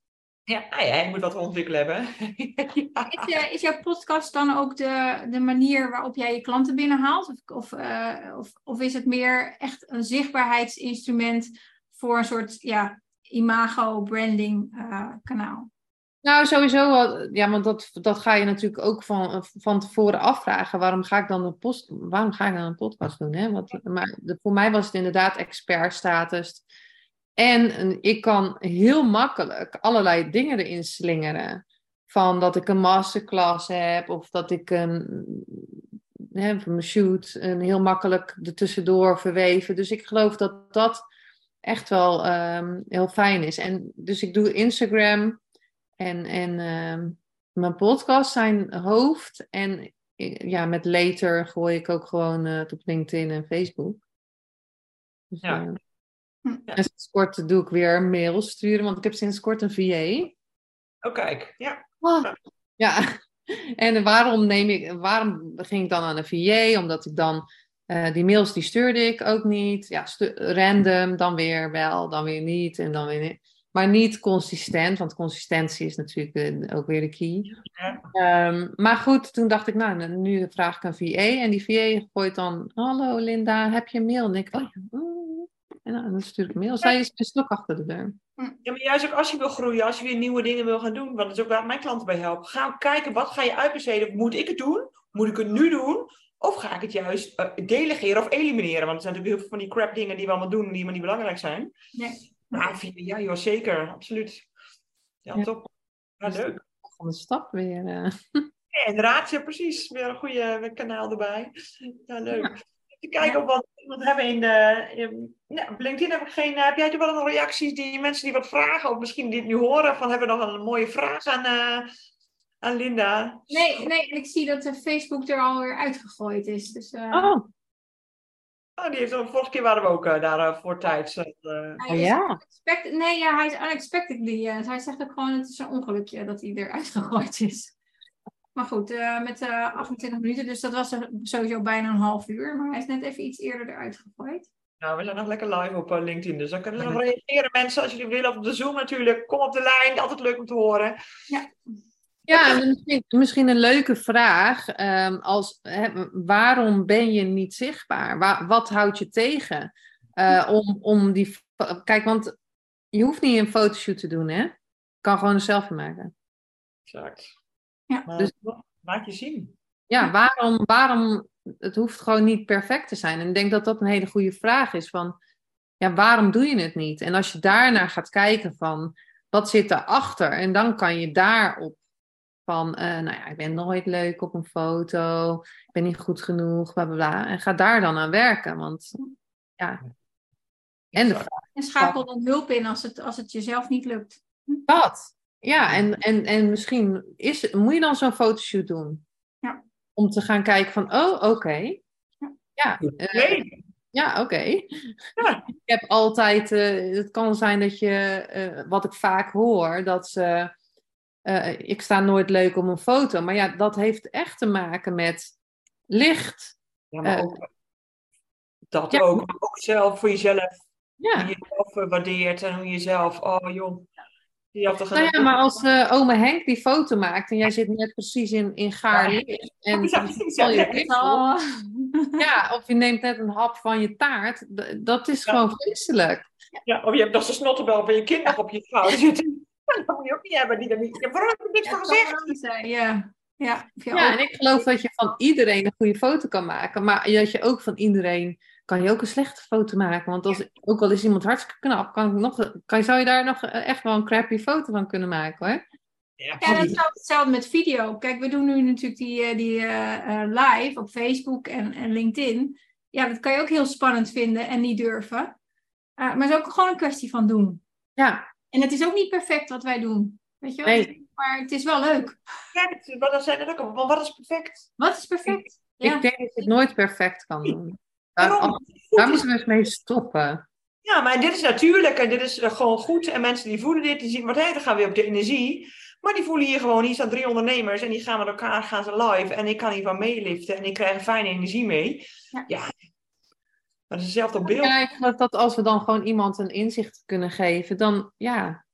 B: Ja, ja, je moet wat ontwikkelen hebben. ja.
D: Is, eh, is jouw podcast dan ook de, de manier waarop jij je klanten binnenhaalt? Of, of, eh, of, of is het meer echt een zichtbaarheidsinstrument voor een soort ja, imago-branding eh, kanaal?
A: Nou, sowieso wel. Ja, want dat, dat ga je natuurlijk ook van, van tevoren afvragen. Waarom ga ik dan een, post, waarom ga ik dan een podcast doen? Hè? Wat, maar de- voor mij was het inderdaad expertstatus. En ik kan heel makkelijk allerlei dingen erin slingeren. Van dat ik een masterclass heb of dat ik een, hè, van mijn shoot een heel makkelijk ertussendoor verweven. Dus ik geloof dat dat echt wel ehm, heel fijn is. En dus ik doe Instagram en, en ehm, mijn podcast zijn hoofd. En ja, met later gooi ik ook gewoon eh, het op LinkedIn en Facebook. Dus,
B: Ja.
A: eh, En sinds kort doe ik weer mails sturen, want ik heb sinds kort een VA.
B: Oh, kijk. Ja.
A: Ja, en waarom, neem ik, waarom ging ik dan aan een VA? Omdat ik dan, eh, die mails die stuurde ik ook niet. Ja, random, dan weer wel, dan weer niet en dan weer niet. Maar niet consistent, want consistentie is natuurlijk ook weer de key.
B: Ja.
A: Ehm, maar goed, toen dacht ik, nou, nu vraag ik een VA. En die VA gooit dan, hallo Linda, heb je een mail? En ik, oh. En dan stuur ik een mail. Zij is dus ook achter de deur.
B: Ja, maar juist ook als je wil groeien, als je weer nieuwe dingen wil gaan doen, want dat is ook waar mijn klanten bij helpen. Ga ook kijken, wat ga je uitbesteden? Moet ik het doen? Moet ik het nu doen? Of ga ik het juist eh, delegeren of elimineren? Want er zijn natuurlijk heel veel van die crap dingen die we allemaal doen, die helemaal niet belangrijk zijn.
D: Nee.
B: Nou, vind je- ja joh, zeker, absoluut. Ja,
A: Ja.
B: top. Ja, leuk.
A: Van de stap weer. eh.
B: Ja, inderdaad, ja, precies. Weer een goede kanaal erbij. Ja, leuk. Te kijken op wat we hebben in de. In, ja, op LinkedIn heb ik geen. eh, heb jij er wel nog reacties die mensen die wat vragen, of misschien die het nu horen, van hebben we nog een mooie vraag aan, eh, aan Linda?
D: Nee, nee, en ik zie dat de Facebook er alweer uitgegooid is. Dus, eh,
A: Oh,
B: Oh, die heeft, vorige keer waren we ook eh, daar eh, voor tijd. eh,
A: oh ja.
D: unexpected- nee, ja, hij is unexpectedly. eh, hij zegt ook gewoon, het is een ongelukje dat hij eruit gegooid is. Maar goed, eh, met eh 28 minuten, dus dat was er sowieso bijna een half uur. Maar hij is net even iets eerder eruit gegooid.
B: nou, we zijn nog lekker live op eh, LinkedIn, dus dan kunnen we nog reageren, mensen. Als jullie willen, of op de Zoom natuurlijk. Kom op de lijn, altijd leuk om te horen.
A: Ja, en misschien, misschien een leuke vraag. ehm, als, hè, waarom ben je niet zichtbaar? Wa- wat houdt je tegen? Eh, om, om die. Kijk, want je hoeft niet een fotoshoot te doen, hè? Je kan gewoon een selfie maken.
B: Exact.
D: Ja.
B: Maar,
A: Dus-
B: Laat je zien.
A: Ja, waarom, waarom? Het hoeft gewoon niet perfect te zijn. En ik denk dat dat een hele goede vraag is. Van, ja, waarom doe je het niet? En als je daarnaar gaat kijken van, wat zit daarachter? En dan kan je daarop van, eh, nou ja, ik ben nooit leuk op een foto. Ik ben niet goed genoeg, bla bla bla. En ga daar dan aan werken. Want, ja. En de.
D: En schakel dan hulp in als het, als het jezelf niet lukt.
A: dat. Ja, en, en, en misschien is, moet je dan zo'n fotoshoot doen.
D: Ja.
A: om te gaan kijken van, oh, oké. Ja, eh,
B: Nee.
A: ja oké.
B: Ja.
A: Ik heb altijd, eh, het kan zijn dat je, eh, wat ik vaak hoor, dat ze, eh, ik sta nooit leuk om een foto. Maar ja, dat heeft echt te maken met licht.
B: Ja, maar
A: Eh,
B: ook, dat
A: ja.
B: ook. Ook zelf voor jezelf.
A: Ja,
B: Hoe je jezelf eh, waardeert en hoe je zelf, oh joh. Je
A: nou ja, maar als eh ome Henk die foto maakt en jij zit net precies in, in gaar
B: Ja.
A: licht en
B: Ja,
A: je
B: precies,
A: al je
B: ja.
A: pixel,
D: Oh.
A: ja, of je neemt net een hap van je taart, dat is
B: Ja.
A: gewoon vreselijk.
B: Ja, of je hebt nog zo'n snottenbel van je kind nog op je schouder zitten. Dat moet je ook niet hebben. Die, die, ja, waarom heb je niks van gezegd?
D: zijn, Ja. Ja. Of je
A: Ja,
D: ook-
A: en ik geloof dat je van iedereen een goede foto kan maken, maar dat je ook van iedereen kan je ook een slechte foto maken. Want als, ook al is iemand hartstikke knap, kan ik nog, kan, zou je daar nog eh, echt wel een crappy foto van kunnen maken hoor.
B: Ja,
D: Ja, dat is ook hetzelfde met video. Kijk, we doen nu natuurlijk die, eh, die eh, eh, live op Facebook en, en LinkedIn. Ja, dat kan je ook heel spannend vinden en niet durven. Eh, maar het is ook gewoon een kwestie van doen.
A: Ja,
D: En het is ook niet perfect wat wij doen. Weet je wel?
A: Nee.
D: Maar het is wel leuk.
B: perfect. Maar dat zei net ook al. Maar wat is perfect?
D: Wat is perfect? Ja.
A: ik denk dat je het nooit perfect kan doen. Daar,
B: Waarom?
A: daar moeten we eens mee stoppen.
B: Ja, maar dit is natuurlijk en dit is eh, gewoon goed. En mensen die voelen dit, die zien, wat hé, dan gaan we weer op de energie. Maar die voelen hier gewoon, hier staan drie ondernemers en die gaan met elkaar, gaan ze live. En ik kan hiervan meeliften en ik krijg een fijne energie mee.
D: Ja.
B: Ja. Maar het is hetzelfde beeld.
A: Ja, ik geloof dat als we dan gewoon iemand een inzicht kunnen geven, dan ja,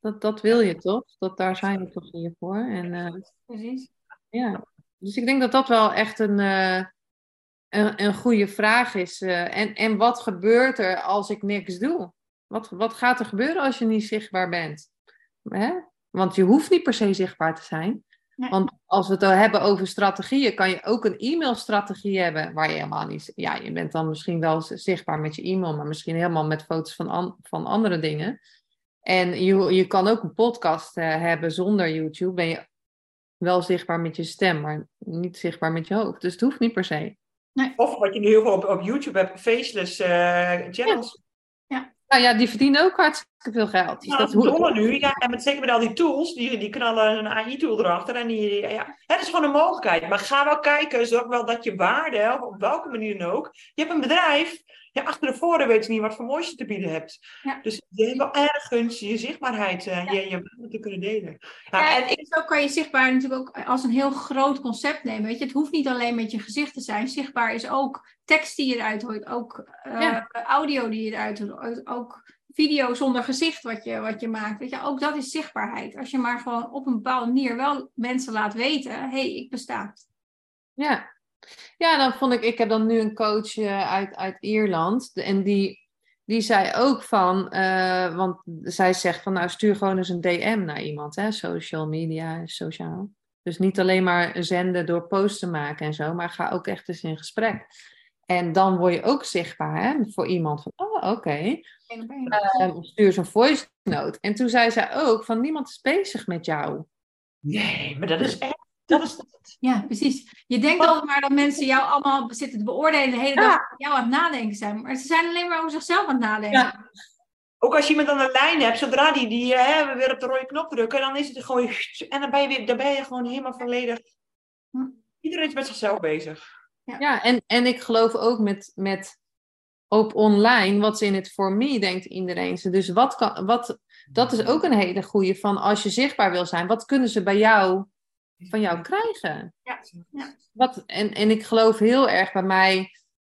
A: dat, dat wil je toch? Dat, daar zijn we toch hier voor. En, eh,
D: Precies.
A: Ja, dus ik denk dat dat wel echt een, eh, een, een goede vraag is. eh. en, en wat gebeurt er als ik niks doe? Wat, wat gaat er gebeuren als je niet zichtbaar bent? Hè? Want je hoeft niet per se zichtbaar te zijn.
D: Nee.
A: Want als we het al hebben over strategieën, kan je ook een e-mailstrategie hebben waar je helemaal niet. Ja, je bent dan misschien wel zichtbaar met je e-mail, maar misschien helemaal met foto's van, an- van andere dingen. En je, je kan ook een podcast eh, hebben zonder YouTube. Ben je wel zichtbaar met je stem, maar niet zichtbaar met je hoofd. Dus het hoeft niet per se.
B: Of wat je nu heel veel op, op YouTube hebt, faceless eh, channels.
A: Nou ja, die verdienen ook hartstikke veel geld. Dus
B: Ja,
A: dat hoe-
B: nu. Ja, en met, zeker met al die tools, die, die knallen een AI-tool erachter. En die, die- ja, het is gewoon een mogelijkheid. Maar ga wel kijken, zorg wel dat je waarde, op welke manier dan ook. Je hebt een bedrijf, ja, achter de voordeur weet je niet wat voor moois je te bieden hebt.
D: Ja.
B: Dus je hebt wel ergens je zichtbaarheid, eh, je, je waarde te kunnen delen. Ja,
D: Ja,
B: en
D: en zo kan je zichtbaar natuurlijk ook als een heel groot concept nemen. Weet je? Het hoeft niet alleen met je gezicht te zijn. Zichtbaar is ook tekst die je eruit hoort, ook eh,
A: Ja.
D: audio die je eruit hoort, ook video zonder gezicht wat je, wat je maakt. Weet je? Ook dat is zichtbaarheid. Als je maar gewoon op een bepaalde manier wel mensen laat weten, hé, hey, ik besta.
A: Ja. Ja, dan vond ik, ik heb dan nu een coach eh, uit, uit Ierland. En die, die zei ook van, eh, want zij zegt van nou stuur gewoon eens een DM naar iemand, hè, social media, sociaal. Dus niet alleen maar zenden door posts te maken en zo, maar ga ook echt eens in gesprek. En dan word je ook zichtbaar hè, voor iemand van, oh oké,
D: op één.
A: Ehm, stuur zo'n voice note. En toen zei zij ook van niemand is bezig met jou.
B: nee, maar dat is echt, dat is,
D: Ja, precies. Je denkt altijd maar dat mensen jou allemaal zitten te beoordelen de hele dag over jou aan het nadenken zijn. Maar ze zijn alleen maar over zichzelf aan het nadenken.
A: Ja.
B: ook als je iemand aan de lijn hebt, zodra die, die eh, hè, weer op de rode knop drukken, dan is het gewoon, en dan ben je, weer, dan ben je gewoon helemaal volledig,
D: Hm.
B: iedereen is met zichzelf bezig.
A: Ja, en, en ik geloof ook met, met op online, what's in it for me, denkt iedereen. Dus wat kan, wat, dat is ook een hele goede van als je zichtbaar wil zijn, wat kunnen ze bij jou, van jou krijgen?
D: Ja, ja.
A: Wat, en, en ik geloof heel erg bij mij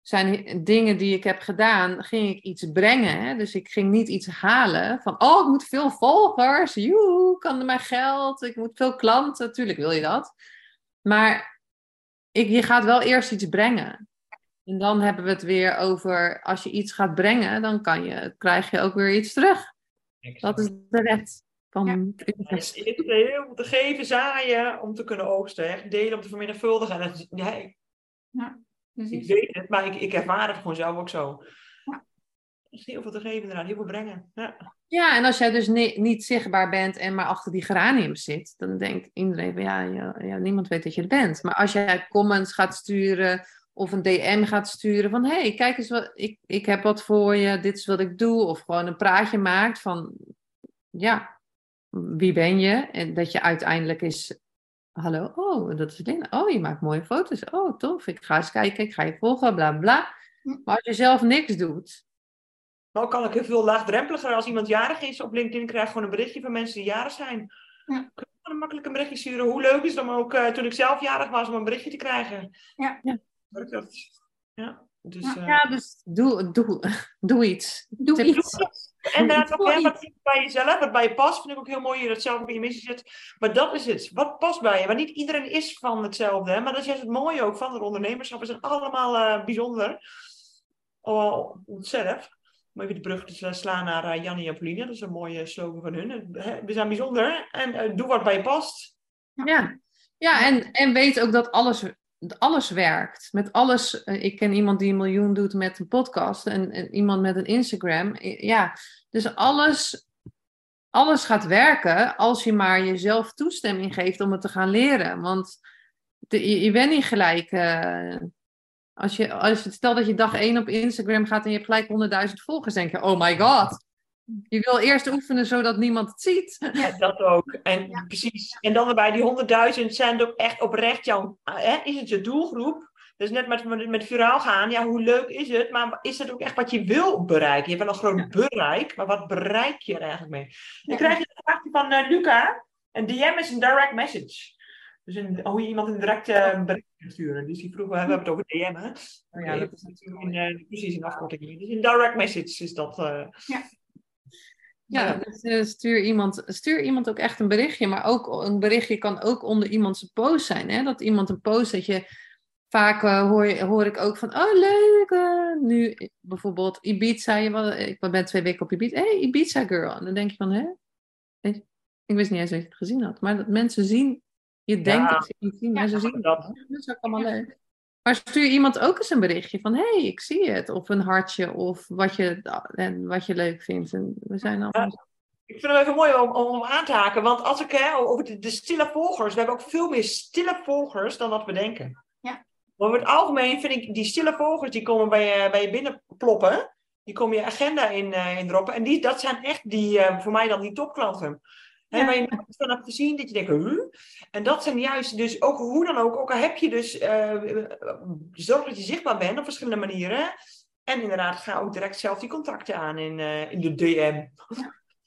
A: zijn dingen die ik heb gedaan, ging ik iets brengen. Hè? Dus ik ging niet iets halen van, oh, ik moet veel volgers, joe, kan er maar geld, ik moet veel klanten, natuurlijk wil je dat. Maar ik, je gaat wel eerst iets brengen. En dan hebben we het weer over, als je iets gaat brengen, dan kan je, krijg je ook weer iets terug. Dat is de wet van
D: Ja.
B: heel veel te geven, zaaien, om te kunnen oogsten. Echt delen om te vermenigvuldigen. En dat is- ja, ik, weet het, maar ik, ik ervaar het gewoon zelf ook zo.
D: Ja.
B: Er is heel veel te geven inderdaad, heel veel brengen. Ja.
A: Ja, en als jij dus ni- niet zichtbaar bent en maar achter die geraniums zit, dan denkt iedereen van ja, ja, ja, niemand weet dat je er bent. Maar als jij comments gaat sturen of een DM gaat sturen van hé, hey, kijk eens wat, ik, ik heb wat voor je, dit is wat ik doe. Of gewoon een praatje maakt van ja, wie ben je? En dat je uiteindelijk is hallo, oh, dat is Linda. Oh, je maakt mooie foto's. Oh, tof. Ik ga eens kijken, ik ga je volgen, bla bla.
D: Hm.
A: Maar als je zelf niks doet,
B: Maar ook kan ik heel veel laagdrempeliger als iemand jarig is op LinkedIn krijg ik gewoon een berichtje van mensen die jarig zijn.
D: Ja.
B: Kun je gewoon een makkelijk een berichtje sturen. Hoe leuk is het om ook eh, toen ik zelf jarig was om een berichtje te krijgen.
D: Ja.
A: Ja.
B: Ja. Dus,
D: Ja.
B: eh,
A: ja, dus doe, doe, doe iets.
D: Doe iets.
B: En inderdaad ook hè, wat bij jezelf, wat bij je past, vind ik ook heel mooi je dat zelf ook in je missie zet. Maar dat is het. Wat past bij je? Want niet iedereen is van hetzelfde. Hè? Maar dat is juist het mooie ook van het ondernemerschap. We zijn allemaal eh, bijzonder. Oh, onszelf. Om even de brug te slaan naar eh, Jannie en Pauline. Dat is een mooie slogan van hun. We zijn bijzonder. En eh, doe wat bij je past.
A: Ja, ja en, en weet ook dat alles, alles werkt. Met alles, eh, ik ken iemand die een miljoen doet met een podcast en, iemand met een Instagram. Ja, dus alles, alles gaat werken als je maar jezelf toestemming geeft om het te gaan leren. Want je, bent niet gelijk. eh, als je, als stel dat je dag één op Instagram gaat en je hebt gelijk 100.000 volgers, denk je, oh my god. Je wil eerst oefenen zodat niemand het ziet.
B: Ja, dat ook. En precies. En dan erbij die 100.000 zijn het ook echt oprecht jouw... Hè, is het je doelgroep? Dus net met, met, viraal gaan, ja, hoe leuk is het? Maar is het ook echt wat je wil bereiken? Je hebt wel een groot bereik, maar wat bereik je er eigenlijk mee? Dan krijg je een vraagje van eh, Luca. Een DM is een direct message. Dus een, hoe je iemand een direct eh, bericht kan sturen. Dus die vroeg, we hebben het over DM, hè?
A: Oh ja, dat is natuurlijk
B: in, eh, precies in afkorting. Dus een direct message is dat.
A: Ja, dus eh, stuur, iemand, stuur iemand ook echt een berichtje. Maar ook een berichtje kan ook onder iemands post zijn. Hè? Dat iemand een post dat je. Vaak eh, hoor, je- hoor ik ook van, oh leuk, eh, nu bijvoorbeeld Ibiza, je, ik ben twee weken op Ibiza, hey Ibiza girl. En dan denk je van, hè? Ik wist niet eens dat je het gezien had. Maar dat mensen zien, je denkt dat ze het niet zien, maar ze zien
B: dat.
A: Dat is ook allemaal leuk. Maar stuur iemand ook eens een berichtje van, hé, hey, ik zie het. Of een hartje, of wat je, en wat je leuk vindt. En we zijn allemaal...
B: Ik vind het even mooi om, om, om aan te haken. Want als ik hè, over de, de stille volgers. We hebben ook veel meer stille volgers dan wat we denken.
D: Ja.
B: Maar over het algemeen vind ik die stille volgers. Die komen bij je, bij je binnenploppen. Die komen je agenda in, eh in droppen. En die, dat zijn echt die, eh, voor mij dan die topklanten. Hè,
D: Ja.
B: waar je net van hebt gezien dat je denkt, huh? En dat zijn juist, dus ook hoe dan ook, ook al heb je dus, eh, zorg dat je zichtbaar bent op verschillende manieren. En inderdaad, ga ook direct zelf die contacten aan in, eh, in de DM.
A: Ja.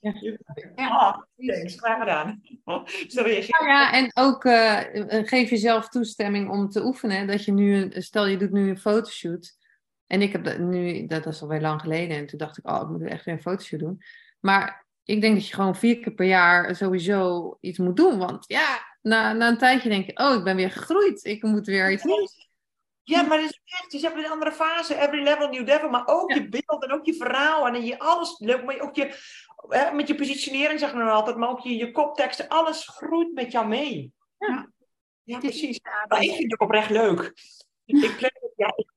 D: Ja.
B: Ah, thanks, graag gedaan. Reageert.
A: Nou ja, en ook eh, geef jezelf toestemming om te oefenen. Dat je nu, stel je doet nu een fotoshoot. En ik heb dat nu, dat is alweer lang geleden. En toen dacht ik, oh, ik moet echt weer een fotoshoot doen. Maar ik denk dat je gewoon vier keer per jaar sowieso iets moet doen. Want ja, na, na een tijdje denk je, oh, ik ben weer gegroeid. Ik moet weer iets nieuws.
B: Ja, maar het is echt, je hebt een andere fase, every level, new devil, maar ook
A: Ja.
B: je beeld en ook je verhaal en je alles, leuk, maar ook je, hè, met je positionering we dan altijd, maar ook je, je kopteksten, alles groeit met jou mee.
D: Ja.
B: Ja, precies. Maar ik vind het oprecht leuk. Ik plan, ja, ik,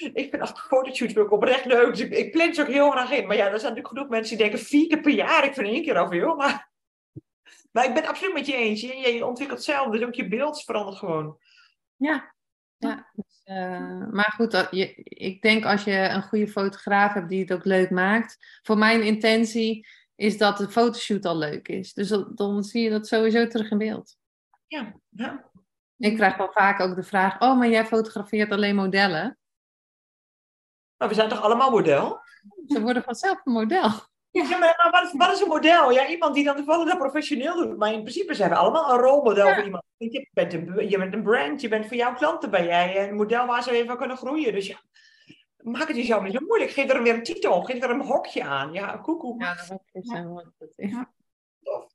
B: ik vind als fotoshoots ook oprecht leuk, dus ik, ik plan ze ook heel graag in. Maar ja, er zijn natuurlijk genoeg mensen die denken vier keer per jaar, ik vind één keer al veel, maar... Maar ik ben het absoluut met je eens. Je, je ontwikkelt zelf, dus ook je beeld verandert gewoon.
A: Ja. ja dus, eh, maar goed, dat, je, ik denk als je een goede fotograaf hebt die het ook leuk maakt. Voor mijn intentie is dat de fotoshoot al leuk is. Dus dat- dan zie je dat sowieso terug in beeld.
B: Ja, ja.
A: Ik krijg wel vaak ook de vraag: Oh, maar jij fotografeert alleen modellen.
B: Maar we zijn toch allemaal model?
A: Ze worden vanzelf een model.
B: Ja, maar, maar wat, is, wat is een model? Ja, iemand die dan toevallig dat professioneel doet. Maar in principe zijn we allemaal een rolmodel
A: Ja.
B: voor iemand. Je bent, een, je bent een brand, je bent voor jouw klanten ben jij een model waar ze even van kunnen groeien. Dus ja, maak het jezelf niet zo moeilijk. Geef er weer een titel, geef er een hokje aan. Ja, koekoek.
A: Ja, dat hokjes zijn.
D: Ja.
B: Ja.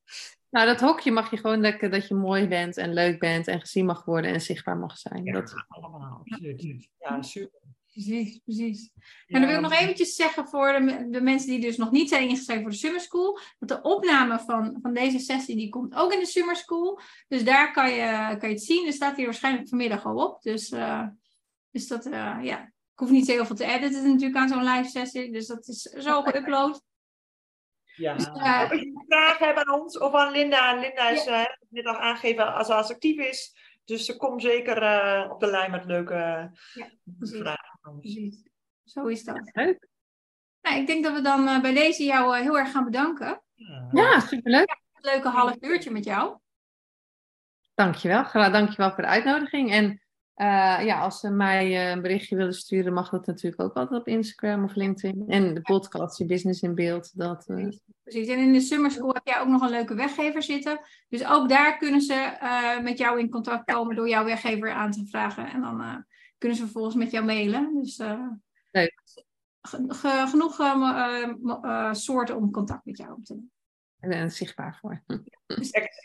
A: Nou, dat hokje mag je gewoon lekker dat je mooi bent en leuk bent en gezien mag worden en zichtbaar mag zijn.
B: Ja,
A: Dat,
B: allemaal. Absoluut. Ja, super.
D: Precies, precies.
B: Ja,
D: En dan wil ik nog eventjes zeggen voor de, de mensen die dus nog niet zijn ingeschreven voor de Summer School, dat de opname van, van deze sessie, die komt ook in de Summer School. Dus daar kan je, kan je het zien. Er staat hier waarschijnlijk vanmiddag al op. Dus, eh, dus dat, eh, ja, ik hoef niet heel veel te editen natuurlijk aan zo'n live sessie. Dus dat is zo geüpload.
B: Ja. Als je vragen hebt aan ons of aan Linda. Linda is eh, net al aangegeven als ze actief is. Dus ze komt zeker op de lijn met leuke
D: Ja,
B: vragen.
D: Precies. Zo is dat.
A: leuk.
D: Nou, ik denk dat we dan eh, bij deze jou eh, heel erg gaan bedanken.
B: Ja.
A: Ja, superleuk.
D: Een leuke half uurtje met jou.
F: Dankjewel. Graag dankjewel voor de uitnodiging. En uh, ja, als ze mij een berichtje willen sturen, mag dat natuurlijk ook altijd op Instagram of LinkedIn. En de podcast, je business in beeld. Dat.
D: Precies. En in de Summer School heb jij ook nog een leuke weggever zitten. Dus ook daar kunnen ze met jou in contact komen door jouw weggever aan te vragen. En dan kunnen ze vervolgens met jou mailen. Dus
F: Leuk.
D: genoeg soorten om contact met jou op te nemen.
F: En, en zichtbaar voor.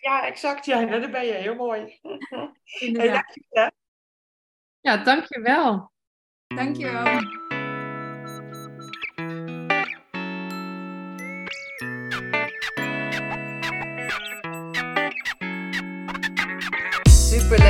B: Ja, exact. Ja, dat ben je. Heel mooi.
D: Inderdaad.
B: Hey,
F: ja, dankjewel.
D: Dankjewel.